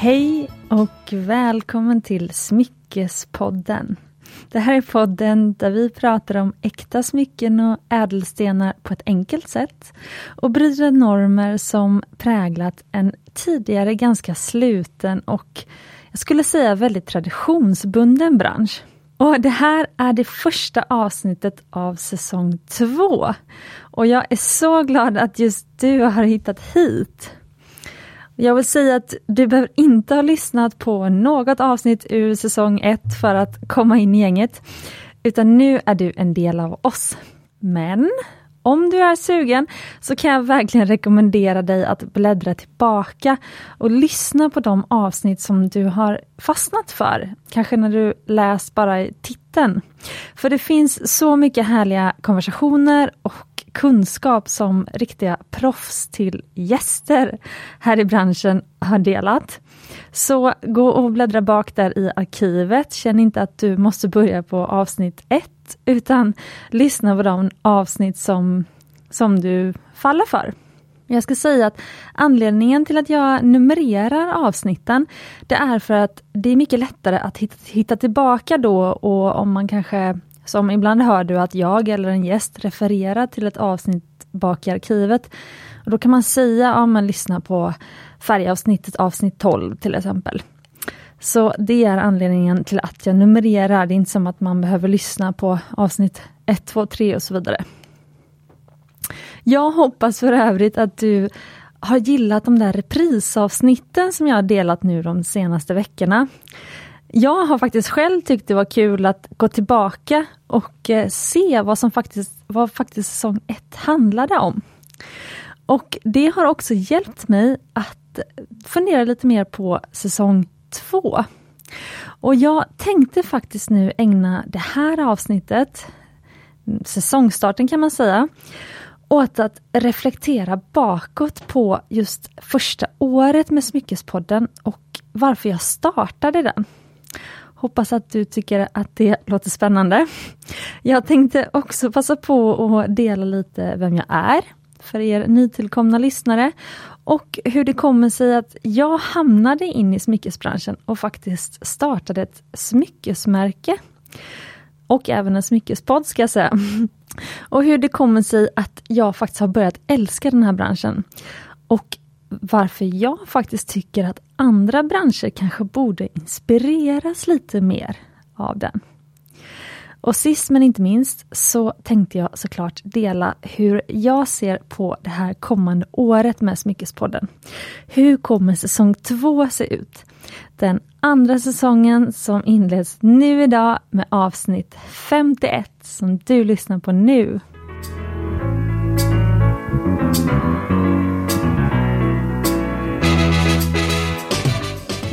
Hej och välkommen till Smyckespodden. Det här är podden där vi pratar om äkta smycken och ädelstenar på ett enkelt sätt och bryter normer som präglat en tidigare ganska sluten och jag skulle säga väldigt traditionsbunden bransch. Och Det här är det första avsnittet av säsong två. Och jag är så glad att just du har hittat hit. Jag vill säga att du behöver inte ha lyssnat på något avsnitt ur säsong 1 för att komma in i gänget, utan nu är du en del av oss. Men om du är sugen så kan jag verkligen rekommendera dig att bläddra tillbaka och lyssna på de avsnitt som du har fastnat för. Kanske när du läst bara titeln. För det finns så mycket härliga konversationer och kunskap som riktiga proffs till gäster här i branschen har delat. Så gå och bläddra bak där i arkivet. Känn inte att du måste börja på avsnitt ett, utan lyssna på de avsnitt som, som du faller för. Jag ska säga att anledningen till att jag numrerar avsnitten, det är för att det är mycket lättare att hitta, hitta tillbaka då och om man kanske som ibland hör du att jag eller en gäst refererar till ett avsnitt bak i arkivet. Och då kan man säga, ja men lyssna på färgavsnittet avsnitt 12 till exempel. Så det är anledningen till att jag numrerar. Det är inte som att man behöver lyssna på avsnitt 1, 2, 3 och så vidare. Jag hoppas för övrigt att du har gillat de där reprisavsnitten som jag har delat nu de senaste veckorna. Jag har faktiskt själv tyckt det var kul att gå tillbaka och eh, se vad som faktiskt, vad faktiskt säsong 1 handlade om. Och det har också hjälpt mig att fundera lite mer på säsong 2. Och jag tänkte faktiskt nu ägna det här avsnittet, säsongstarten kan man säga, åt att reflektera bakåt på just första året med Smyckespodden och varför jag startade den. Hoppas att du tycker att det låter spännande. Jag tänkte också passa på att dela lite vem jag är för er nytillkomna lyssnare och hur det kommer sig att jag hamnade in i smyckesbranschen och faktiskt startade ett smyckesmärke. Och även en smyckespodd ska jag säga. Och hur det kommer sig att jag faktiskt har börjat älska den här branschen. Och varför jag faktiskt tycker att andra branscher kanske borde inspireras lite mer av den. Och sist men inte minst så tänkte jag såklart dela hur jag ser på det här kommande året med Smyckespodden. Hur kommer säsong två se ut? Den andra säsongen som inleds nu idag med avsnitt 51 som du lyssnar på nu.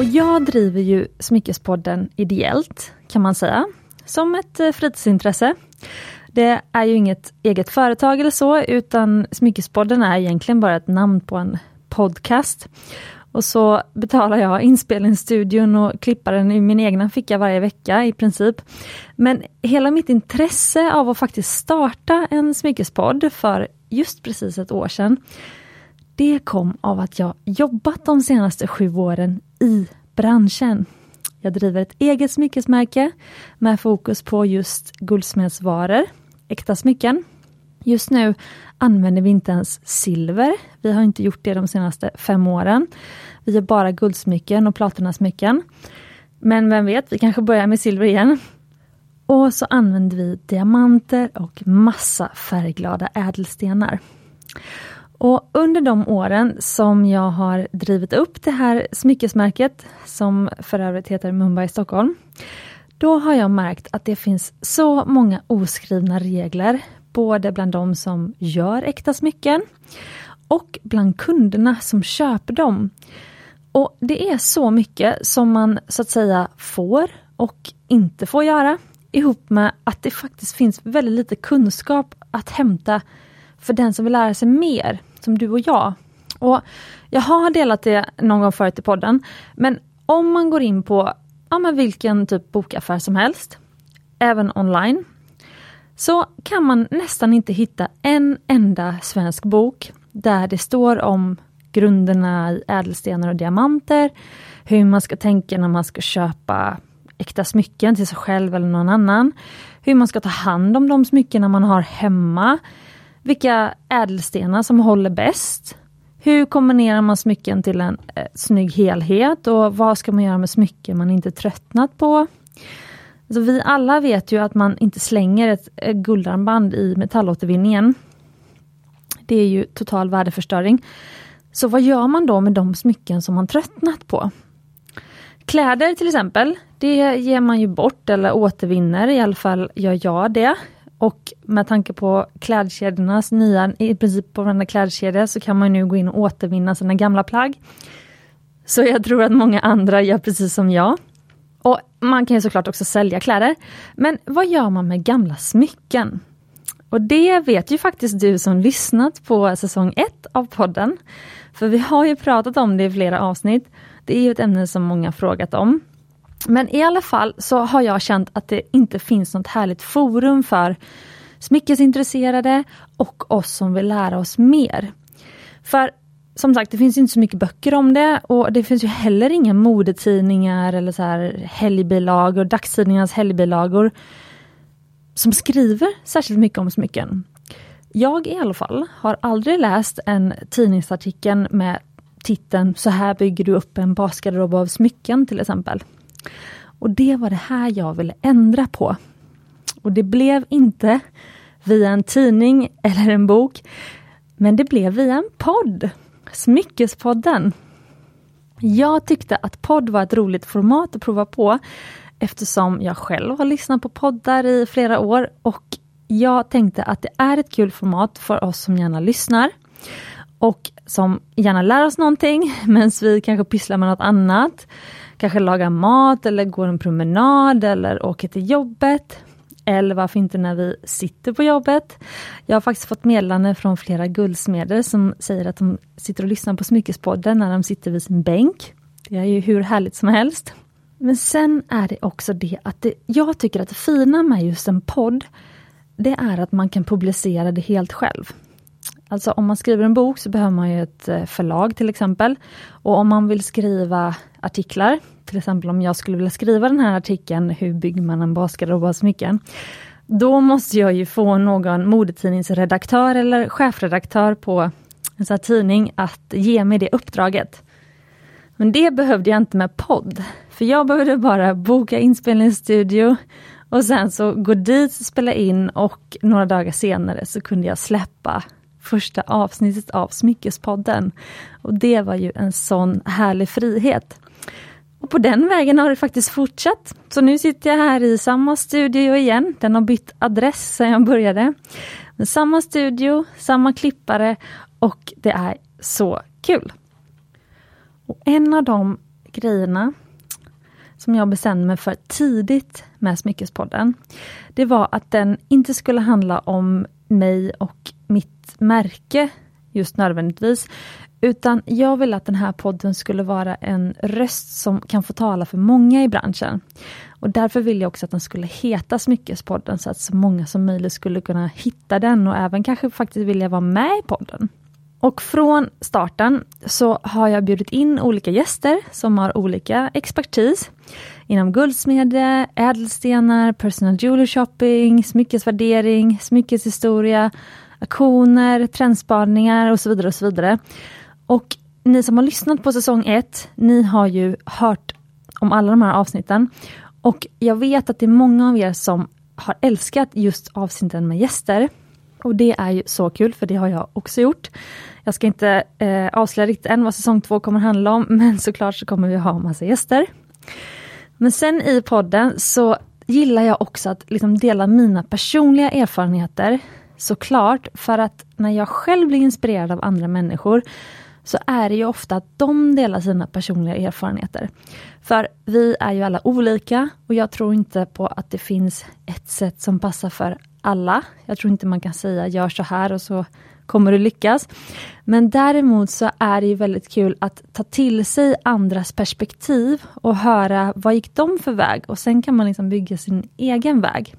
Och jag driver ju Smyckespodden ideellt, kan man säga, som ett eh, fritidsintresse. Det är ju inget eget företag eller så, utan Smyckespodden är egentligen bara ett namn på en podcast. Och så betalar jag inspelningsstudion och klipparen i min egna ficka varje vecka i princip. Men hela mitt intresse av att faktiskt starta en smyckespodd för just precis ett år sedan, det kom av att jag jobbat de senaste sju åren i branschen. Jag driver ett eget smyckesmärke med fokus på just guldsmedsvaror, äkta smycken. Just nu använder vi inte ens silver. Vi har inte gjort det de senaste fem åren. Vi gör bara guldsmycken och platinasmycken. Men vem vet, vi kanske börjar med silver igen. Och så använder vi diamanter och massa färgglada ädelstenar. Och under de åren som jag har drivit upp det här smyckesmärket, som för övrigt heter Mumbai Stockholm, då har jag märkt att det finns så många oskrivna regler, både bland de som gör äkta smycken och bland kunderna som köper dem. Och det är så mycket som man så att säga får och inte får göra, ihop med att det faktiskt finns väldigt lite kunskap att hämta för den som vill lära sig mer, som du och jag. Och Jag har delat det någon gång förut i podden, men om man går in på ja, men vilken typ bokaffär som helst, även online, så kan man nästan inte hitta en enda svensk bok där det står om grunderna i ädelstenar och diamanter, hur man ska tänka när man ska köpa äkta smycken till sig själv eller någon annan, hur man ska ta hand om de smycken man har hemma, vilka ädelstenar som håller bäst, hur kombinerar man smycken till en eh, snygg helhet och vad ska man göra med smycken man inte tröttnat på? Alltså vi alla vet ju att man inte slänger ett, ett guldarmband i metallåtervinningen. Det är ju total värdeförstöring. Så vad gör man då med de smycken som man tröttnat på? Kläder till exempel, det ger man ju bort eller återvinner, i alla fall gör jag det. Och med tanke på klädkedjornas nya, i princip på varenda klädkedja, så kan man nu gå in och återvinna sina gamla plagg. Så jag tror att många andra gör precis som jag. Och man kan ju såklart också sälja kläder. Men vad gör man med gamla smycken? Och det vet ju faktiskt du som lyssnat på säsong 1 av podden. För vi har ju pratat om det i flera avsnitt. Det är ju ett ämne som många frågat om. Men i alla fall så har jag känt att det inte finns något härligt forum för smyckesintresserade och oss som vill lära oss mer. För som sagt, det finns inte så mycket böcker om det och det finns ju heller inga modetidningar eller så här helgbilagor, dagstidningarnas helgbilagor som skriver särskilt mycket om smycken. Jag i alla fall har aldrig läst en tidningsartikel med titeln Så här bygger du upp en basgarderob av smycken till exempel. Och det var det här jag ville ändra på. Och det blev inte via en tidning eller en bok, men det blev via en podd. Smyckespodden. Jag tyckte att podd var ett roligt format att prova på eftersom jag själv har lyssnat på poddar i flera år och jag tänkte att det är ett kul format för oss som gärna lyssnar och som gärna lär oss någonting medan vi kanske pysslar med något annat. Kanske lagar mat eller går en promenad eller åker till jobbet. Eller varför inte när vi sitter på jobbet. Jag har faktiskt fått meddelande från flera guldsmeder som säger att de sitter och lyssnar på Smyckespodden när de sitter vid sin bänk. Det är ju hur härligt som helst. Men sen är det också det att det, jag tycker att det fina med just en podd, det är att man kan publicera det helt själv. Alltså om man skriver en bok så behöver man ju ett eh, förlag till exempel. Och om man vill skriva artiklar, till exempel om jag skulle vilja skriva den här artikeln, hur bygger man en basgarderob av smycken? Då måste jag ju få någon modetidningsredaktör eller chefredaktör på en sån här tidning att ge mig det uppdraget. Men det behövde jag inte med podd, för jag behövde bara boka inspelningsstudio och sen så gå dit, spela in och några dagar senare så kunde jag släppa första avsnittet av Smyckespodden. Och det var ju en sån härlig frihet. Och på den vägen har det faktiskt fortsatt. Så nu sitter jag här i samma studio igen. Den har bytt adress sedan jag började. Men samma studio, samma klippare och det är så kul. Och en av de grejerna som jag bestämde mig för tidigt med Smyckespodden, det var att den inte skulle handla om mig och märke just nödvändigtvis, utan jag vill att den här podden skulle vara en röst som kan få tala för många i branschen. Och därför vill jag också att den skulle heta Smyckespodden så att så många som möjligt skulle kunna hitta den och även kanske faktiskt vilja vara med i podden. Och från starten så har jag bjudit in olika gäster som har olika expertis inom guldsmede, ädelstenar, personal jewelry shopping, smyckesvärdering, smyckeshistoria, auktioner, trendspaningar och så vidare. och så vidare. Och ni som har lyssnat på säsong 1, ni har ju hört om alla de här avsnitten. Och jag vet att det är många av er som har älskat just avsnitten med gäster. Och det är ju så kul, för det har jag också gjort. Jag ska inte eh, avslöja riktigt än vad säsong två kommer handla om, men såklart så kommer vi ha massa gäster. Men sen i podden så gillar jag också att liksom dela mina personliga erfarenheter såklart, för att när jag själv blir inspirerad av andra människor så är det ju ofta att de delar sina personliga erfarenheter. För vi är ju alla olika och jag tror inte på att det finns ett sätt som passar för alla. Jag tror inte man kan säga gör så här och så kommer du lyckas. Men däremot så är det ju väldigt kul att ta till sig andras perspektiv och höra vad gick de för väg och sen kan man liksom bygga sin egen väg.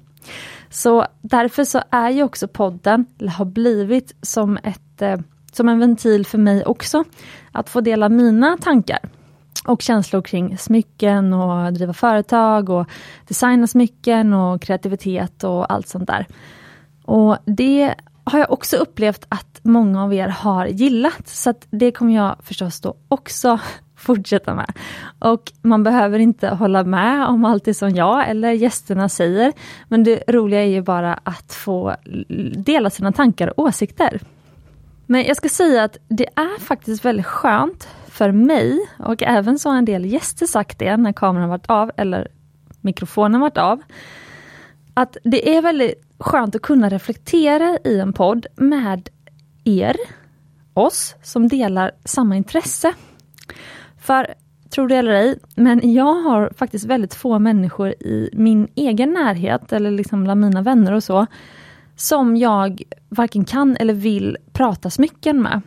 Så därför så är ju också podden, eller har blivit som ett eh, som en ventil för mig också, att få dela mina tankar och känslor kring smycken och driva företag och designa smycken och kreativitet och allt sånt där. Och det har jag också upplevt att många av er har gillat, så det kommer jag förstås då också fortsätta med. Och man behöver inte hålla med om allt det som jag eller gästerna säger, men det roliga är ju bara att få dela sina tankar och åsikter. Men jag ska säga att det är faktiskt väldigt skönt för mig, och även så har en del gäster sagt det när kameran varit av eller mikrofonen varit av, att det är väldigt skönt att kunna reflektera i en podd med er, oss, som delar samma intresse. För, tro det eller ej, men jag har faktiskt väldigt få människor i min egen närhet, eller liksom bland mina vänner och så, som jag varken kan eller vill prata smycken med.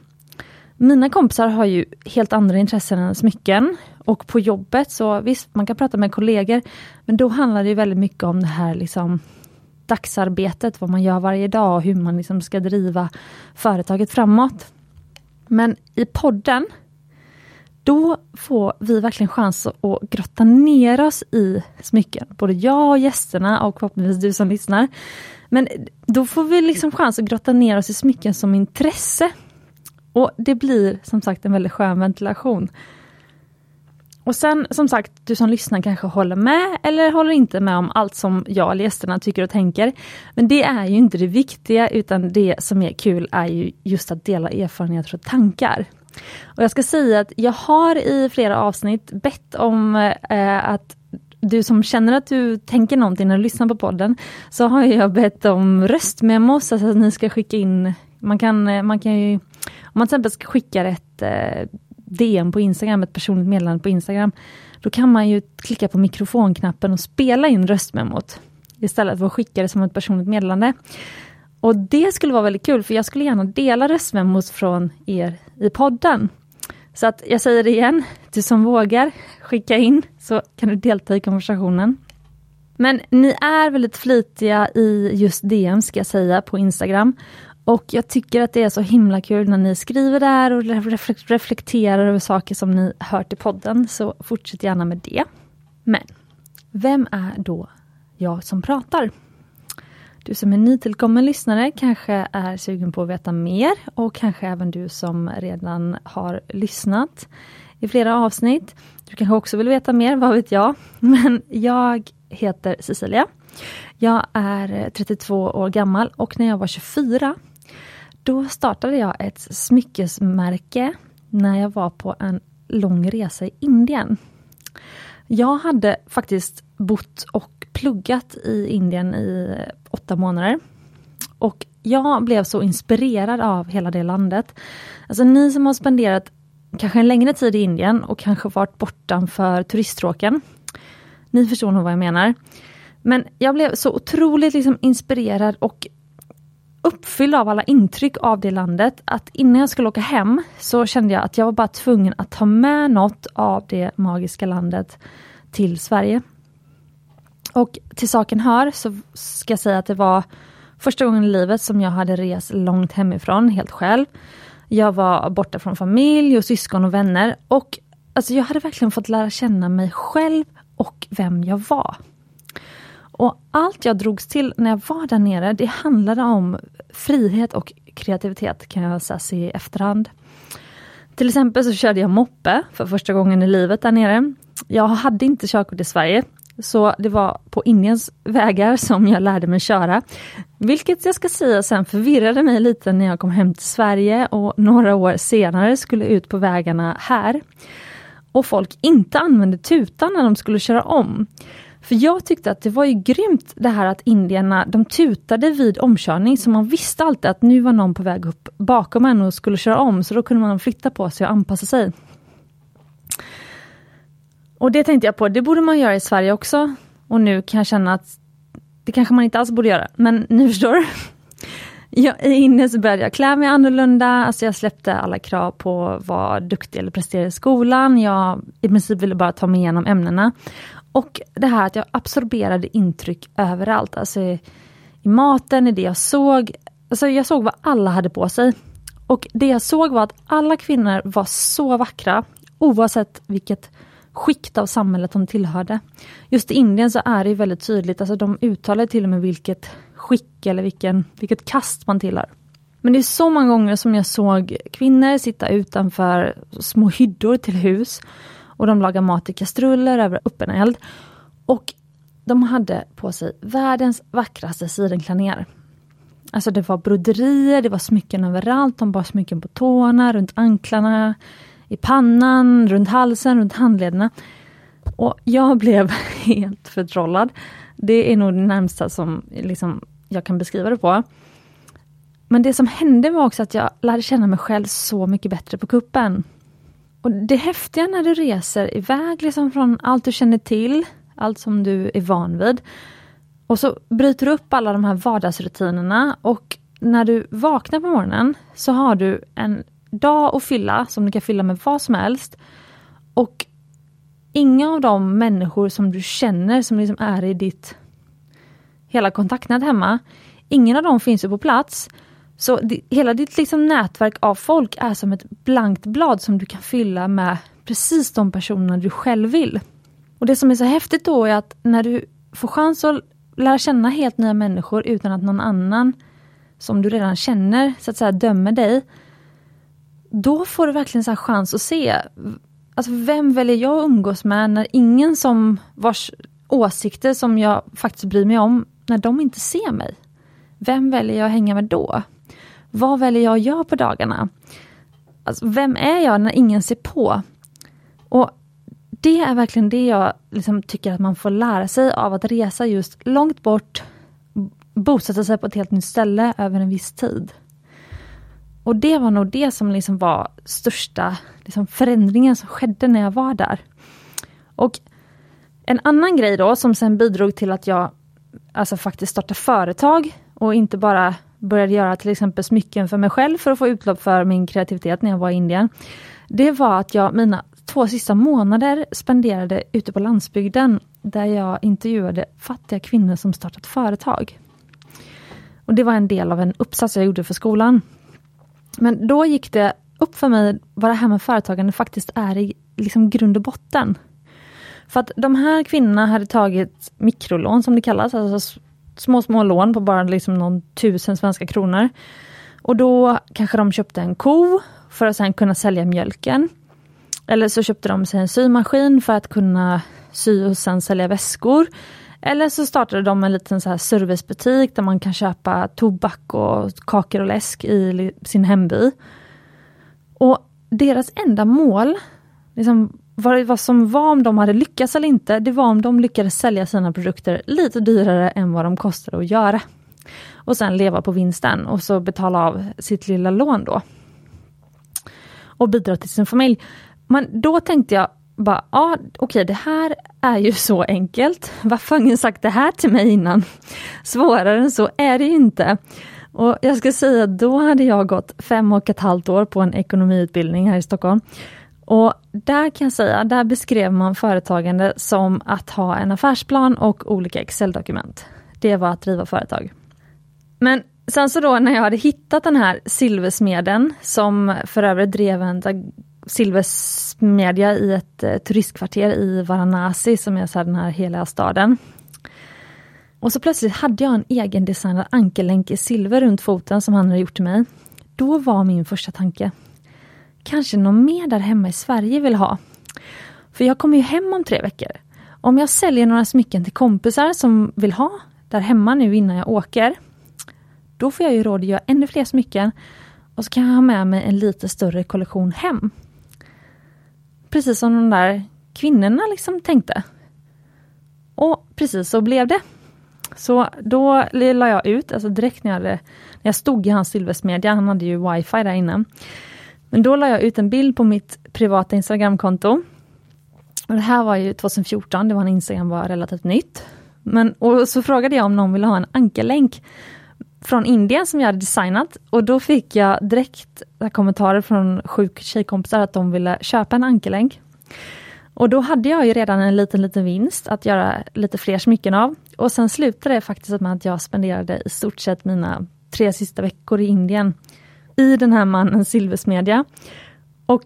Mina kompisar har ju helt andra intressen än smycken. Och på jobbet så visst, man kan prata med kollegor, men då handlar det väldigt mycket om det här liksom dagsarbetet, vad man gör varje dag och hur man liksom ska driva företaget framåt. Men i podden, då får vi verkligen chans att grotta ner oss i smycken. Både jag och gästerna och förhoppningsvis du som lyssnar. Men då får vi liksom chans att grotta ner oss i smycken som intresse. Och det blir som sagt en väldigt skön ventilation. Och sen som sagt, du som lyssnar kanske håller med eller håller inte med om allt som jag eller gästerna tycker och tänker. Men det är ju inte det viktiga, utan det som är kul är ju just att dela erfarenheter och tankar. Och jag ska säga att jag har i flera avsnitt bett om eh, att du som känner att du tänker någonting när du lyssnar på podden, så har jag bett om röstmemos, alltså att ni ska skicka in, man kan, eh, man kan ju, om man till exempel ska skicka ett eh, DM på Instagram, ett personligt meddelande på Instagram, då kan man ju klicka på mikrofonknappen och spela in röstmemot istället för att skicka det som ett personligt meddelande. Och det skulle vara väldigt kul, för jag skulle gärna dela röstmemot från er i podden. Så att jag säger det igen, du som vågar skicka in så kan du delta i konversationen. Men ni är väldigt flitiga i just DM ska jag säga på Instagram. Och jag tycker att det är så himla kul när ni skriver där och reflekterar över saker som ni hört i podden, så fortsätt gärna med det. Men, vem är då jag som pratar? Du som är nytillkommen lyssnare kanske är sugen på att veta mer och kanske även du som redan har lyssnat i flera avsnitt. Du kanske också vill veta mer, vad vet jag? Men jag heter Cecilia. Jag är 32 år gammal och när jag var 24 då startade jag ett smyckesmärke när jag var på en lång resa i Indien. Jag hade faktiskt bott och pluggat i Indien i åtta månader. Och jag blev så inspirerad av hela det landet. Alltså ni som har spenderat kanske en längre tid i Indien och kanske varit bortanför turiststråken. Ni förstår nog vad jag menar. Men jag blev så otroligt liksom inspirerad och uppfylld av alla intryck av det landet att innan jag skulle åka hem så kände jag att jag var bara tvungen att ta med något av det magiska landet till Sverige. Och till saken hör så ska jag säga att det var första gången i livet som jag hade rest långt hemifrån helt själv. Jag var borta från familj och syskon och vänner och alltså jag hade verkligen fått lära känna mig själv och vem jag var. Och allt jag drogs till när jag var där nere, det handlade om frihet och kreativitet kan jag säga se i efterhand. Till exempel så körde jag moppe för första gången i livet där nere. Jag hade inte körkort i Sverige, så det var på Indiens vägar som jag lärde mig köra. Vilket jag ska säga sen förvirrade mig lite när jag kom hem till Sverige och några år senare skulle ut på vägarna här. Och folk inte använde tutan när de skulle köra om. För jag tyckte att det var ju grymt det här att indierna, de tutade vid omkörning, så man visste alltid att nu var någon på väg upp bakom en och skulle köra om, så då kunde man flytta på sig och anpassa sig. Och det tänkte jag på, det borde man göra i Sverige också. Och nu kan jag känna att det kanske man inte alls borde göra, men ni förstår. Jag, inne så började jag klä mig annorlunda, alltså jag släppte alla krav på att vara duktig eller prestera i skolan. Jag i princip ville bara ta mig igenom ämnena. Och det här att jag absorberade intryck överallt, alltså i, i maten, i det jag såg. Alltså jag såg vad alla hade på sig. Och det jag såg var att alla kvinnor var så vackra oavsett vilket skikt av samhället de tillhörde. Just i Indien så är det väldigt tydligt, alltså de uttalar till och med vilket skick eller vilken, vilket kast man tillhör. Men det är så många gånger som jag såg kvinnor sitta utanför små hyddor till hus och de lagar mat i kastruller över öppen eld. Och de hade på sig världens vackraste sidenklänningar. Alltså det var broderier, det var smycken överallt, de bar smycken på tårna, runt anklarna, i pannan, runt halsen, runt handlederna. Och jag blev helt förtrollad. Det är nog det närmsta som liksom jag kan beskriva det på. Men det som hände var också att jag lärde känna mig själv så mycket bättre på kuppen. Och Det häftiga när du reser iväg liksom från allt du känner till, allt som du är van vid. Och så bryter du upp alla de här vardagsrutinerna och när du vaknar på morgonen så har du en dag att fylla som du kan fylla med vad som helst. Och inga av de människor som du känner som liksom är i ditt hela kontaktnät hemma, ingen av dem finns ju på plats. Så hela ditt liksom nätverk av folk är som ett blankt blad som du kan fylla med precis de personerna du själv vill. Och Det som är så häftigt då är att när du får chans att lära känna helt nya människor utan att någon annan som du redan känner så att säga dömer dig. Då får du verkligen så chans att se alltså vem väljer jag att umgås med när ingen som vars åsikter som jag faktiskt bryr mig om, när de inte ser mig. Vem väljer jag att hänga med då? Vad väljer jag att göra på dagarna? Alltså, vem är jag när ingen ser på? Och Det är verkligen det jag liksom tycker att man får lära sig av att resa just långt bort, bosätta sig på ett helt nytt ställe över en viss tid. Och det var nog det som liksom var största liksom förändringen som skedde när jag var där. Och En annan grej då som sen bidrog till att jag alltså faktiskt startade företag och inte bara började göra till exempel smycken för mig själv för att få utlopp för min kreativitet när jag var i Indien. Det var att jag mina två sista månader spenderade ute på landsbygden där jag intervjuade fattiga kvinnor som startat företag. Och Det var en del av en uppsats jag gjorde för skolan. Men då gick det upp för mig vad det här med företagande faktiskt är i liksom grund och botten. För att de här kvinnorna hade tagit mikrolån som det kallas, alltså små, små lån på bara liksom någon tusen svenska kronor. Och då kanske de köpte en ko för att sen kunna sälja mjölken. Eller så köpte de sig en symaskin för att kunna sy och sen sälja väskor. Eller så startade de en liten så här servicebutik där man kan köpa tobak och kakor och läsk i sin hemby. Och deras enda mål, liksom vad, vad som var om de hade lyckats eller inte, det var om de lyckades sälja sina produkter lite dyrare än vad de kostade att göra. Och sen leva på vinsten och så betala av sitt lilla lån då. Och bidra till sin familj. Men då tänkte jag bara, ja okej okay, det här är ju så enkelt. Varför har ingen sagt det här till mig innan? Svårare än så är det inte. Och jag ska säga, då hade jag gått fem och ett halvt år på en ekonomiutbildning här i Stockholm. Och där kan jag säga, där beskrev man företagande som att ha en affärsplan och olika Excel-dokument. Det var att driva företag. Men sen så då när jag hade hittat den här silversmeden som för övrigt drev en silversmedja i ett eh, turistkvarter i Varanasi som är så den här heliga staden. Och så plötsligt hade jag en egendesignad ankellänk i silver runt foten som han hade gjort till mig. Då var min första tanke, kanske någon mer där hemma i Sverige vill ha. För jag kommer ju hem om tre veckor. Om jag säljer några smycken till kompisar som vill ha där hemma nu innan jag åker, då får jag ju råd att göra ännu fler smycken och så kan jag ha med mig en lite större kollektion hem. Precis som de där kvinnorna liksom tänkte. Och precis så blev det. Så då la jag ut, alltså direkt när jag, hade, när jag stod i hans silversmedja, han hade ju wifi där inne. Men då la jag ut en bild på mitt privata Instagramkonto. Och det här var ju 2014, det var när Instagram var relativt nytt. Men, och så frågade jag om någon ville ha en ankarlänk från Indien som jag hade designat och då fick jag direkt kommentarer från sju tjejkompisar att de ville köpa en ankelänk. Och då hade jag ju redan en liten, liten vinst att göra lite fler smycken av. Och sen slutade det faktiskt med att jag spenderade i stort sett mina tre sista veckor i Indien i den här mannens silversmedja. Och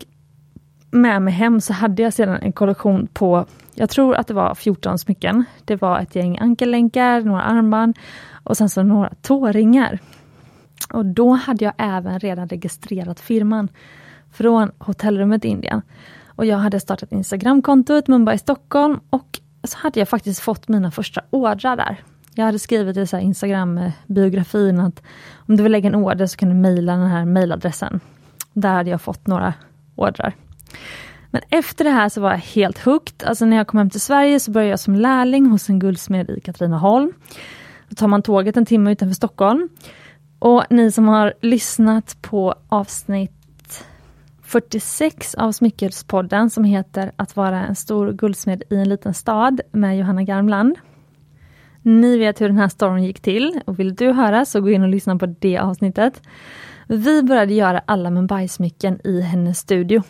med mig hem så hade jag sedan en kollektion på, jag tror att det var 14 smycken. Det var ett gäng ankellänkar, några armband och sen så några tåringar. Och då hade jag även redan registrerat firman från hotellrummet i Indien. Och jag hade startat Instagramkontot Mumbai Stockholm och så hade jag faktiskt fått mina första ordrar där. Jag hade skrivit i Instagram-biografin att om du vill lägga en order så kan du mejla den här mejladressen. Där hade jag fått några ordrar. Men efter det här så var jag helt hooked. Alltså när jag kom hem till Sverige så började jag som lärling hos en guldsmed i Katrineholm. Då tar man tåget en timme utanför Stockholm. Och ni som har lyssnat på avsnitt 46 av Smyckespodden som heter Att vara en stor guldsmed i en liten stad med Johanna Garmland. Ni vet hur den här storyn gick till och vill du höra så gå in och lyssna på det avsnittet. Vi började göra alla Mumbai-smycken i hennes studio.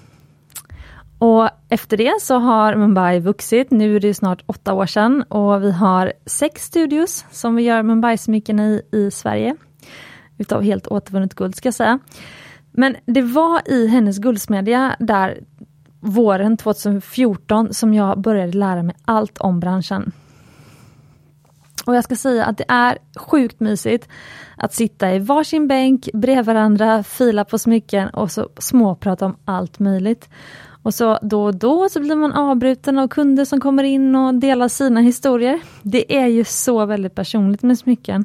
Och efter det så har Mumbai vuxit. Nu är det snart åtta år sedan och vi har sex studios som vi gör Mumbai-smycken i, i Sverige. Utav helt återvunnet guld ska jag säga. Men det var i hennes guldsmedja där våren 2014 som jag började lära mig allt om branschen. Och jag ska säga att det är sjukt mysigt att sitta i varsin bänk bredvid varandra, fila på smycken och så småprata om allt möjligt. Och så då och då så blir man avbruten av kunder som kommer in och delar sina historier. Det är ju så väldigt personligt med smycken.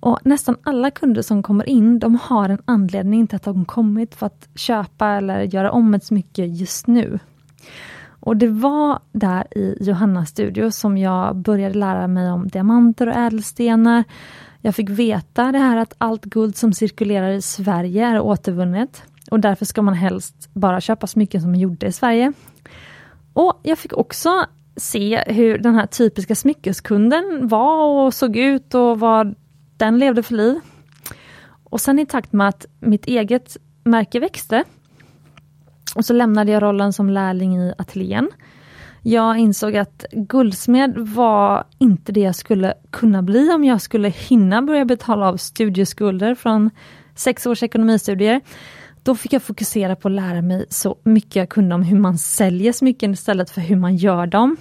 Och nästan alla kunder som kommer in, de har en anledning till att de kommit för att köpa eller göra om ett smycke just nu. Och det var där i Johannas studio som jag började lära mig om diamanter och ädelstenar. Jag fick veta det här att allt guld som cirkulerar i Sverige är återvunnet. Och därför ska man helst bara köpa smycken som är gjorda i Sverige. Och jag fick också se hur den här typiska smyckeskunden var och såg ut och vad den levde för liv. Och sen i takt med att mitt eget märke växte och så lämnade jag rollen som lärling i ateljén. Jag insåg att guldsmed var inte det jag skulle kunna bli om jag skulle hinna börja betala av studieskulder från sex års ekonomistudier. Då fick jag fokusera på att lära mig så mycket jag kunde om hur man säljer smycken istället för hur man gör dem.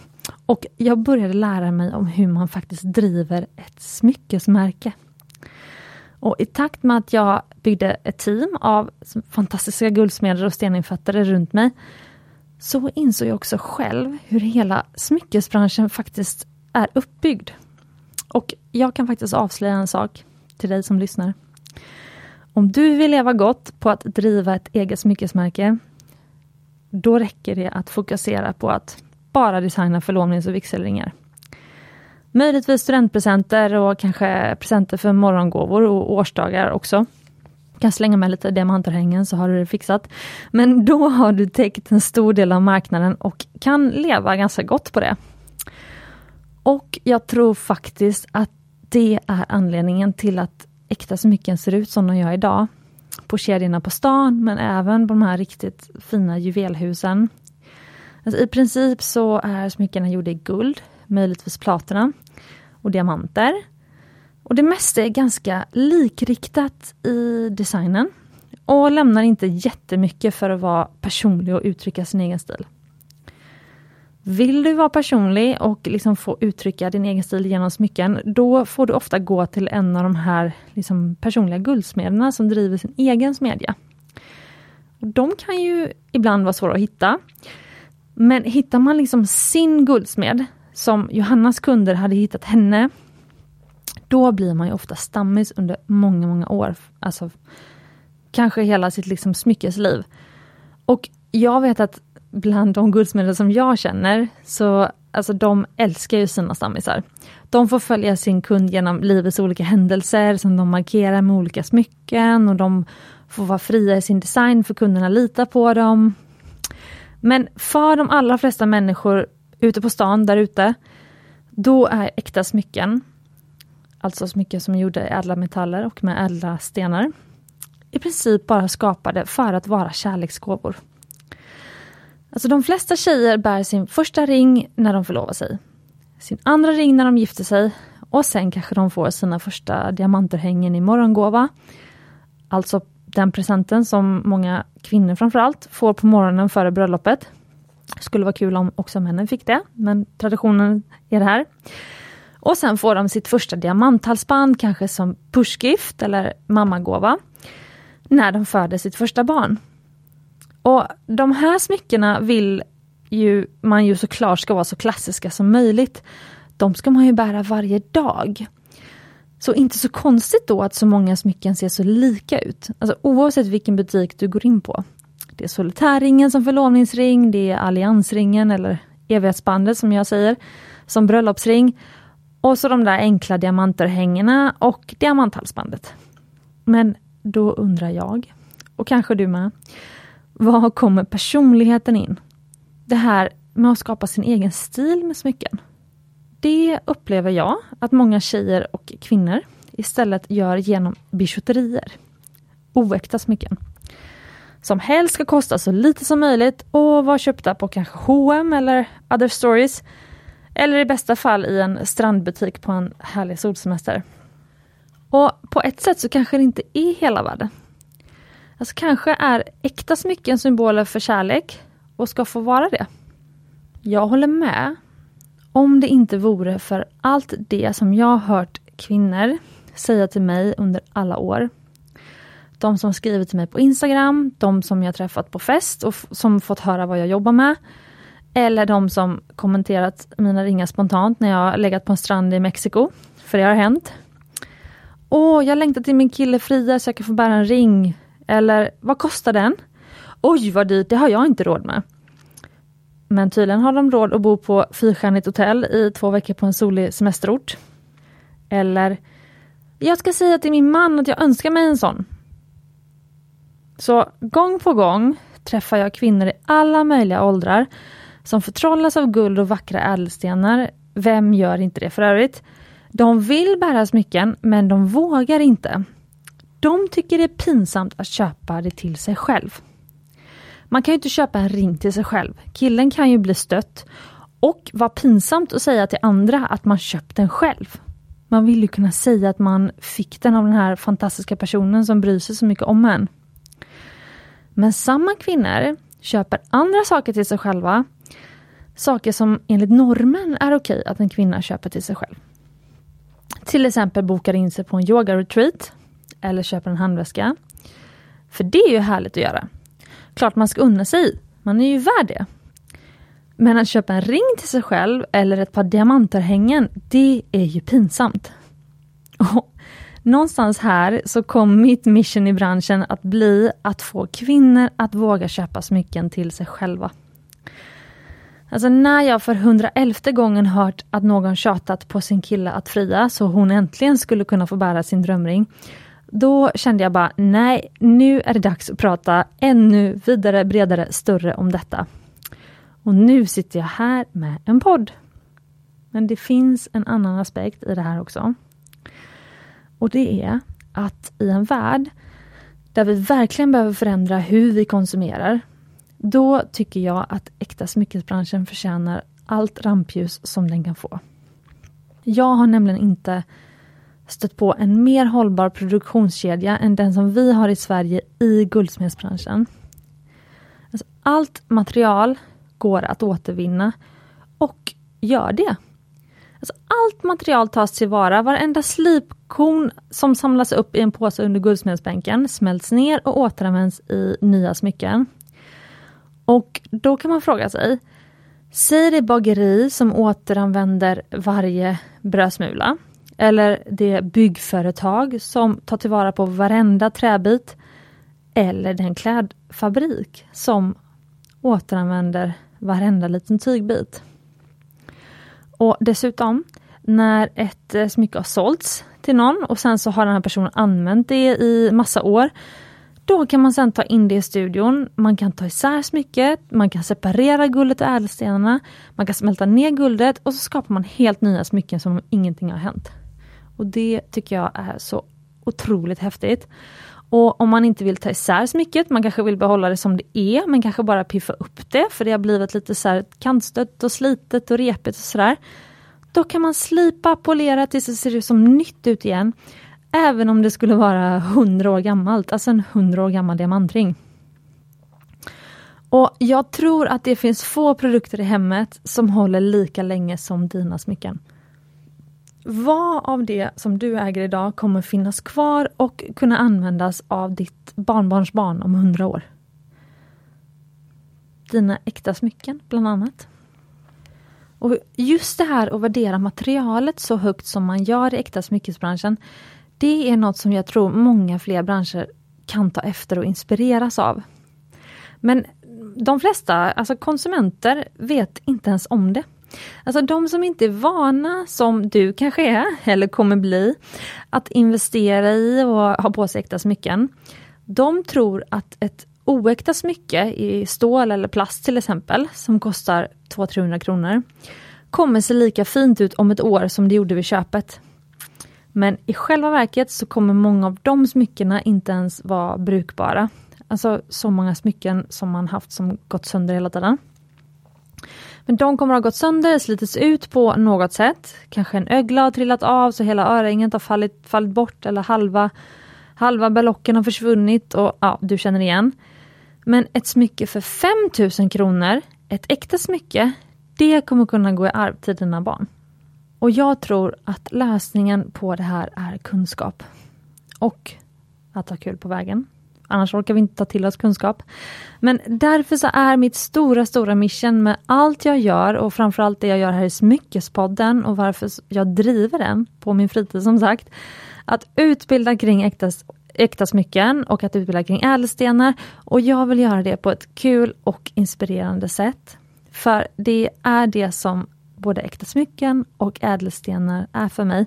Och jag började lära mig om hur man faktiskt driver ett smyckesmärke. Och i takt med att jag byggde ett team av fantastiska guldsmeder och steninfattare runt mig, så insåg jag också själv hur hela smyckesbranschen faktiskt är uppbyggd. Och jag kan faktiskt avslöja en sak till dig som lyssnar. Om du vill leva gott på att driva ett eget smyckesmärke, då räcker det att fokusera på att bara designa förlovnings och vigselringar. Möjligtvis studentpresenter och kanske presenter för morgongåvor och årsdagar också. Kan slänga med lite diamantörhängen så har du det fixat. Men då har du täckt en stor del av marknaden och kan leva ganska gott på det. Och jag tror faktiskt att det är anledningen till att äkta smycken ser ut som de gör idag. På kedjorna på stan men även på de här riktigt fina juvelhusen. Alltså I princip så är smyckena gjorda i guld, möjligtvis platina och diamanter. Och det mesta är ganska likriktat i designen och lämnar inte jättemycket för att vara personlig och uttrycka sin egen stil. Vill du vara personlig och liksom få uttrycka din egen stil genom smycken, då får du ofta gå till en av de här liksom personliga guldsmederna som driver sin egen smedja. De kan ju ibland vara svåra att hitta. Men hittar man liksom sin guldsmed, som Johannas kunder hade hittat henne, då blir man ju ofta stammis under många, många år. Alltså kanske hela sitt liksom smyckesliv. Och jag vet att bland de guldsmeder som jag känner, så alltså de älskar ju sina stammisar. De får följa sin kund genom livets olika händelser som de markerar med olika smycken och de får vara fria i sin design för kunderna litar på dem. Men för de allra flesta människor ute på stan där ute, då är äkta smycken, alltså smycken som är gjorda i ädla metaller och med ädla stenar, i princip bara skapade för att vara kärleksgåvor. Alltså de flesta tjejer bär sin första ring när de förlovar sig, sin andra ring när de gifter sig och sen kanske de får sina första diamanterhängen i morgongåva. Alltså den presenten som många kvinnor framförallt får på morgonen före bröllopet. Skulle vara kul om också männen fick det, men traditionen är det här. Och sen får de sitt första diamanthalsband, kanske som pushgift eller mammagåva, när de föder sitt första barn. Och de här smyckena vill ju man ju såklart ska vara så klassiska som möjligt. De ska man ju bära varje dag. Så inte så konstigt då att så många smycken ser så lika ut. Alltså oavsett vilken butik du går in på. Det är solitärringen som förlovningsring, det är alliansringen eller evighetsbandet som jag säger, som bröllopsring. Och så de där enkla diamantörhängena och diamanthalsbandet. Men då undrar jag, och kanske du med, var kommer personligheten in? Det här med att skapa sin egen stil med smycken. Det upplever jag att många tjejer och kvinnor istället gör genom bijouterier. Oäkta smycken. Som helst ska kosta så lite som möjligt och vara köpta på kanske H&M eller Other Stories. Eller i bästa fall i en strandbutik på en härlig solsemester. Och på ett sätt så kanske det inte är hela världen. Alltså kanske är äkta smycken symboler för kärlek och ska få vara det. Jag håller med. Om det inte vore för allt det som jag hört kvinnor säga till mig under alla år. De som skrivit till mig på Instagram, de som jag träffat på fest och som fått höra vad jag jobbar med. Eller de som kommenterat mina ringar spontant när jag legat på en strand i Mexiko. För det har hänt. Åh, jag längtar till min kille Frida så jag kan få bära en ring. Eller, vad kostar den? Oj vad dyrt, det har jag inte råd med. Men tydligen har de råd att bo på fyrstjärnigt hotell i två veckor på en solig semesterort. Eller, jag ska säga till min man att jag önskar mig en sån. Så gång på gång träffar jag kvinnor i alla möjliga åldrar som förtrollas av guld och vackra ädelstenar. Vem gör inte det för övrigt? De vill bära smycken, men de vågar inte. De tycker det är pinsamt att köpa det till sig själv. Man kan ju inte köpa en ring till sig själv. Killen kan ju bli stött och vara pinsamt att säga till andra att man köpt den själv. Man vill ju kunna säga att man fick den av den här fantastiska personen som bryr sig så mycket om en. Men samma kvinnor köper andra saker till sig själva. Saker som enligt normen är okej att en kvinna köper till sig själv. Till exempel bokar in sig på en yoga-retreat eller köper en handväska. För det är ju härligt att göra. Klart man ska unna sig, man är ju värd det. Men att köpa en ring till sig själv eller ett par diamantörhängen, det är ju pinsamt. Och någonstans här så kom mitt mission i branschen att bli att få kvinnor att våga köpa smycken till sig själva. Alltså när jag för 111 gången hört att någon tjatat på sin kille att fria så hon äntligen skulle kunna få bära sin drömring. Då kände jag bara, nej, nu är det dags att prata ännu vidare, bredare, större om detta. Och nu sitter jag här med en podd. Men det finns en annan aspekt i det här också. Och det är att i en värld där vi verkligen behöver förändra hur vi konsumerar, då tycker jag att äkta smyckesbranschen förtjänar allt rampljus som den kan få. Jag har nämligen inte stött på en mer hållbar produktionskedja än den som vi har i Sverige i guldsmedsbranschen. Alltså, allt material går att återvinna och gör det. Alltså, allt material tas tillvara, varenda slipkorn som samlas upp i en påse under guldsmedsbänken smälts ner och återanvänds i nya smycken. Och då kan man fråga sig, säger det bageri som återanvänder varje brödsmula, eller det byggföretag som tar tillvara på varenda träbit, eller den klädfabrik som återanvänder varenda liten tygbit. Och dessutom, när ett eh, smycke har sålts till någon och sen så har den här personen använt det i massa år, då kan man sen ta in det i studion. Man kan ta isär smycket, man kan separera guldet och ädelstenarna, man kan smälta ner guldet och så skapar man helt nya smycken som om ingenting har hänt. Och det tycker jag är så otroligt häftigt. Och om man inte vill ta isär smycket, man kanske vill behålla det som det är, men kanske bara piffa upp det, för det har blivit lite så här kantstött och slitet och repigt och sådär. Då kan man slipa, polera tills det ser ut som nytt ut igen. Även om det skulle vara 100 år gammalt, alltså en 100 år gammal diamantring. Och jag tror att det finns få produkter i hemmet som håller lika länge som dina smycken. Vad av det som du äger idag kommer finnas kvar och kunna användas av ditt barnbarnsbarn om hundra år? Dina äkta smycken, bland annat. Och just det här att värdera materialet så högt som man gör i äkta smyckesbranschen, det är något som jag tror många fler branscher kan ta efter och inspireras av. Men de flesta, alltså konsumenter, vet inte ens om det. Alltså de som inte är vana, som du kanske är, eller kommer bli, att investera i och ha på sig äkta smycken. De tror att ett oäkta smycke i stål eller plast till exempel, som kostar 200-300 kronor, kommer se lika fint ut om ett år som det gjorde vid köpet. Men i själva verket så kommer många av de smyckena inte ens vara brukbara. Alltså så många smycken som man haft som gått sönder hela tiden. Men de kommer att ha gått sönder, slitits ut på något sätt. Kanske en ögla har trillat av så hela örhänget har fallit, fallit bort eller halva, halva berlocken har försvunnit och ja, du känner igen. Men ett smycke för 5000 kronor, ett äkta smycke, det kommer kunna gå i arv till dina barn. Och jag tror att lösningen på det här är kunskap. Och att ha kul på vägen. Annars orkar vi inte ta till oss kunskap. Men därför så är mitt stora, stora mission med allt jag gör och framförallt det jag gör här i Smyckespodden och varför jag driver den på min fritid som sagt. Att utbilda kring äkta, äkta smycken och att utbilda kring ädelstenar. Och jag vill göra det på ett kul och inspirerande sätt. För det är det som både äkta smycken och ädelstenar är för mig.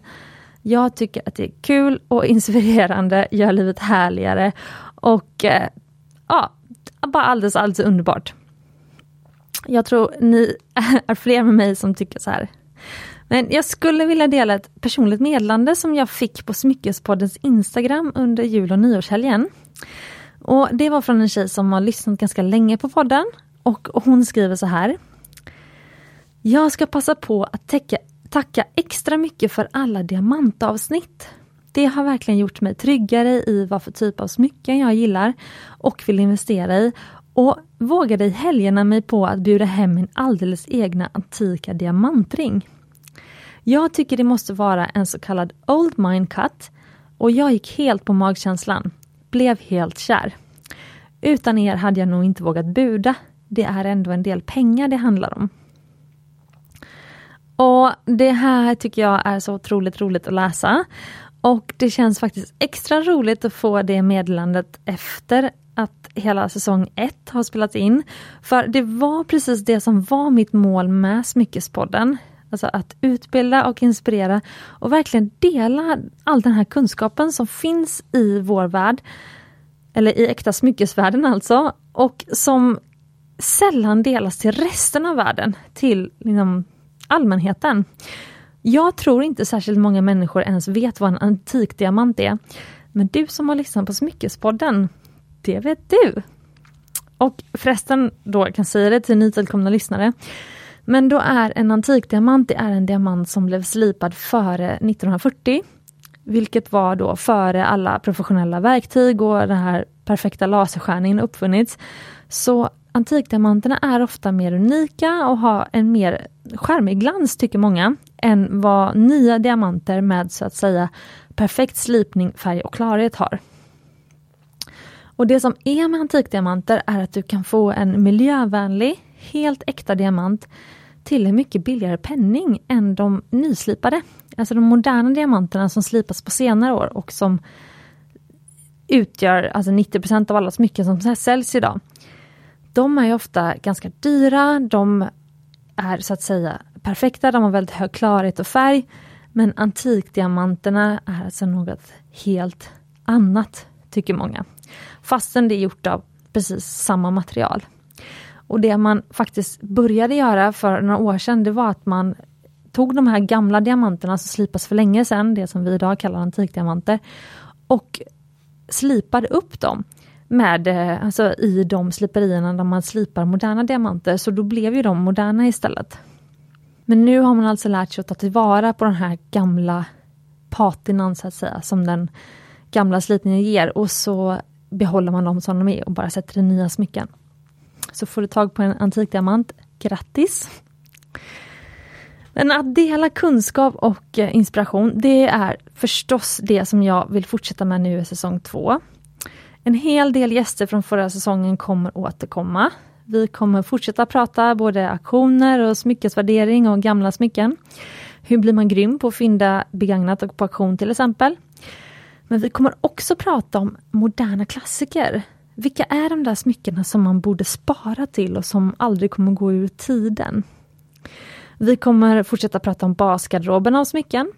Jag tycker att det är kul och inspirerande, gör livet härligare och eh, ja, bara alldeles, alldeles underbart. Jag tror ni är fler med mig som tycker så här. Men jag skulle vilja dela ett personligt meddelande som jag fick på Smyckespoddens Instagram under jul och nyårshelgen. Och Det var från en tjej som har lyssnat ganska länge på podden och hon skriver så här. Jag ska passa på att täcka, tacka extra mycket för alla diamantavsnitt. Det har verkligen gjort mig tryggare i vad för typ av smycken jag gillar och vill investera i och vågade i helgerna mig på att bjuda hem min alldeles egna antika diamantring. Jag tycker det måste vara en så kallad Old Mine Cut och jag gick helt på magkänslan. Blev helt kär. Utan er hade jag nog inte vågat buda. Det är ändå en del pengar det handlar om. Och Det här tycker jag är så otroligt roligt att läsa. Och det känns faktiskt extra roligt att få det meddelandet efter att hela säsong 1 har spelats in. För det var precis det som var mitt mål med Smyckespodden. Alltså att utbilda och inspirera och verkligen dela all den här kunskapen som finns i vår värld. Eller i äkta smyckesvärlden alltså. Och som sällan delas till resten av världen, till liksom, allmänheten. Jag tror inte särskilt många människor ens vet vad en antikdiamant är. Men du som har lyssnat på Smyckespodden, det vet du. Och förresten då kan säga det till nytillkomna lyssnare. Men då är en antikdiamant det är en diamant som blev slipad före 1940. Vilket var då före alla professionella verktyg och den här perfekta laserskärningen uppfunnits. Så antikdiamanterna är ofta mer unika och har en mer charmig glans tycker många, än vad nya diamanter med så att säga perfekt slipning, färg och klarhet har. Och Det som är med antikdiamanter är att du kan få en miljövänlig, helt äkta diamant till en mycket billigare penning än de nyslipade. Alltså de moderna diamanterna som slipas på senare år och som utgör alltså 90% av alla smycken som säljs idag. De är ofta ganska dyra, de är så att säga perfekta, de har väldigt hög klarhet och färg. Men antikdiamanterna är alltså något helt annat, tycker många. Fastän det är gjort av precis samma material. Och det man faktiskt började göra för några år sedan, det var att man tog de här gamla diamanterna som slipas för länge sedan, det som vi idag kallar antikdiamanter, och slipade upp dem med, eh, alltså i de sliperierna där man slipar moderna diamanter, så då blev ju de moderna istället. Men nu har man alltså lärt sig att ta tillvara på den här gamla patinan så att säga, som den gamla slitningen ger och så behåller man dem som de är och bara sätter i nya smycken. Så får du tag på en antikdiamant, grattis! Men att dela kunskap och eh, inspiration, det är förstås det som jag vill fortsätta med nu i säsong två. En hel del gäster från förra säsongen kommer återkomma. Vi kommer fortsätta prata både auktioner och smyckesvärdering och gamla smycken. Hur blir man grym på att fynda begagnat och på auktion till exempel. Men vi kommer också prata om moderna klassiker. Vilka är de där smyckena som man borde spara till och som aldrig kommer gå ur tiden? Vi kommer fortsätta prata om basgarderoben av smycken.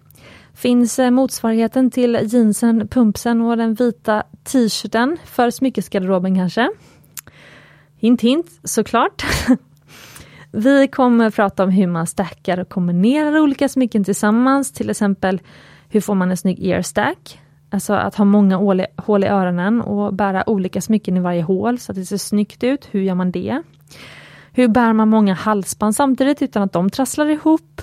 Finns eh, motsvarigheten till jeansen, pumpsen och den vita t-shirten för smyckesgarderoben kanske? Hint hint, såklart. Vi kommer prata om hur man stackar och kombinerar olika smycken tillsammans, till exempel hur får man en snygg ear stack? Alltså att ha många hål i öronen och bära olika smycken i varje hål så att det ser snyggt ut. Hur gör man det? Hur bär man många halsband samtidigt utan att de trasslar ihop?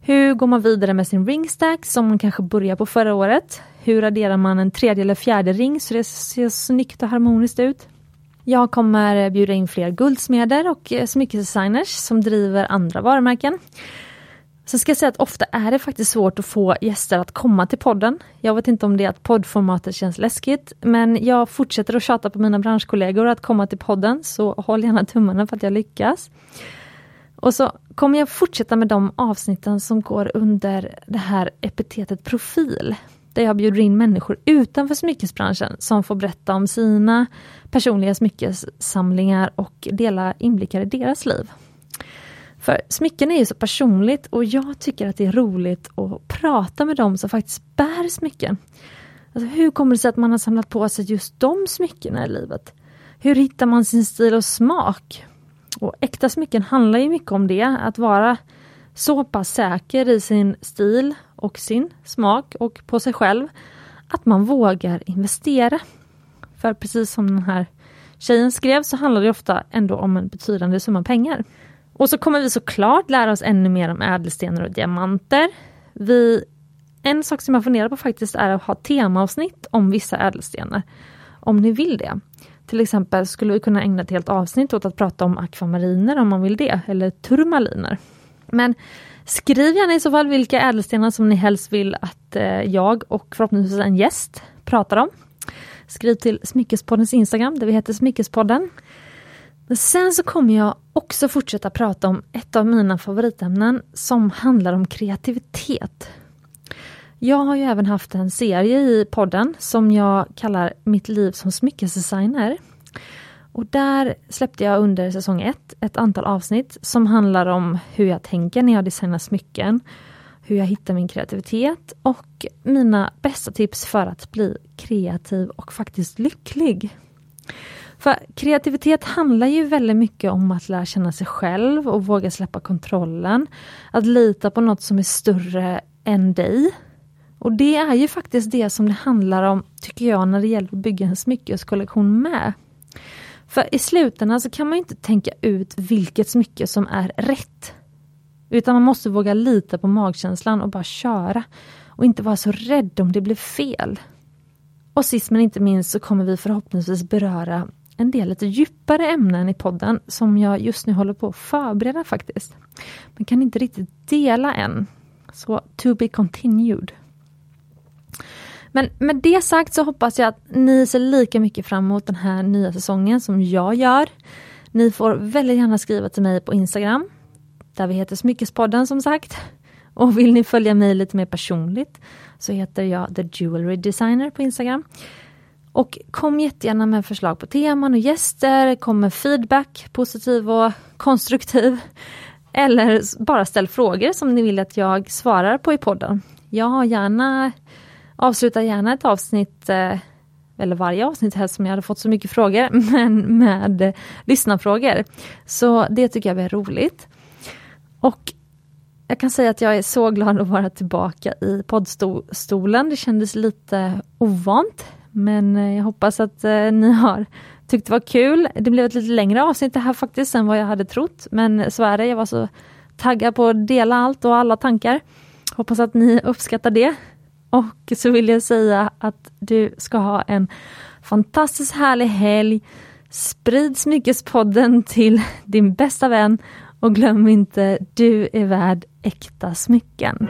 Hur går man vidare med sin ringstack som man kanske började på förra året? Hur raderar man en tredje eller fjärde ring så det ser snyggt och harmoniskt ut? Jag kommer bjuda in fler guldsmeder och eh, smyckesdesigners som driver andra varumärken. Sen ska jag säga att ofta är det faktiskt svårt att få gäster att komma till podden. Jag vet inte om det är att poddformatet känns läskigt, men jag fortsätter att tjata på mina branschkollegor att komma till podden, så håll gärna tummarna för att jag lyckas. Och så kommer jag fortsätta med de avsnitten som går under det här epitetet profil, där jag bjuder in människor utanför smyckesbranschen som får berätta om sina personliga smyckessamlingar och dela inblickar i deras liv. För smycken är ju så personligt och jag tycker att det är roligt att prata med dem som faktiskt bär smycken. Alltså hur kommer det sig att man har samlat på sig just de smyckena i livet? Hur hittar man sin stil och smak? Och äkta smycken handlar ju mycket om det, att vara så pass säker i sin stil och sin smak och på sig själv att man vågar investera. För precis som den här tjejen skrev så handlar det ofta ändå om en betydande summa pengar. Och så kommer vi såklart lära oss ännu mer om ädelstenar och diamanter. Vi, en sak som jag funderar på faktiskt är att ha temaavsnitt om vissa ädelstenar. Om ni vill det. Till exempel skulle vi kunna ägna ett helt avsnitt åt att prata om akvamariner om man vill det, eller turmaliner. Men skriv gärna i så fall vilka ädelstenar som ni helst vill att eh, jag och förhoppningsvis en gäst pratar om. Skriv till Smyckespoddens Instagram där vi heter Smyckespodden. Men sen så kommer jag också fortsätta prata om ett av mina favoritämnen som handlar om kreativitet. Jag har ju även haft en serie i podden som jag kallar Mitt liv som smyckesdesigner. Och där släppte jag under säsong ett ett antal avsnitt som handlar om hur jag tänker när jag designar smycken, hur jag hittar min kreativitet och mina bästa tips för att bli kreativ och faktiskt lycklig. För kreativitet handlar ju väldigt mycket om att lära känna sig själv och våga släppa kontrollen. Att lita på något som är större än dig. Och det är ju faktiskt det som det handlar om, tycker jag, när det gäller att bygga en smyckeskollektion med. För i slutändan så kan man inte tänka ut vilket smycke som är rätt. Utan man måste våga lita på magkänslan och bara köra. Och inte vara så rädd om det blir fel. Och sist men inte minst så kommer vi förhoppningsvis beröra en del lite djupare ämnen i podden som jag just nu håller på att förbereda faktiskt. Men kan inte riktigt dela än. Så to be continued. Men med det sagt så hoppas jag att ni ser lika mycket fram emot den här nya säsongen som jag gör. Ni får väldigt gärna skriva till mig på Instagram, där vi heter Smyckespodden som sagt. Och vill ni följa mig lite mer personligt så heter jag The Jewelry Designer på Instagram. Och kom jättegärna med förslag på teman och gäster, kom med feedback, positiv och konstruktiv. Eller bara ställ frågor som ni vill att jag svarar på i podden. Jag har gärna, avslutar gärna ett avsnitt, eh, eller varje avsnitt helst som jag hade fått så mycket frågor, men med lyssnarfrågor. Så det tycker jag är roligt. Och jag kan säga att jag är så glad att vara tillbaka i poddstolen. Det kändes lite ovant. Men eh, jag hoppas att eh, ni har tyckt det var kul. Det blev ett lite längre avsnitt det här faktiskt än vad jag hade trott. Men så är det, jag var så taggad på att dela allt och alla tankar. Hoppas att ni uppskattar det. Och så vill jag säga att du ska ha en fantastiskt härlig helg. Sprid Smyckespodden till din bästa vän och glöm inte, du är värd äkta smycken.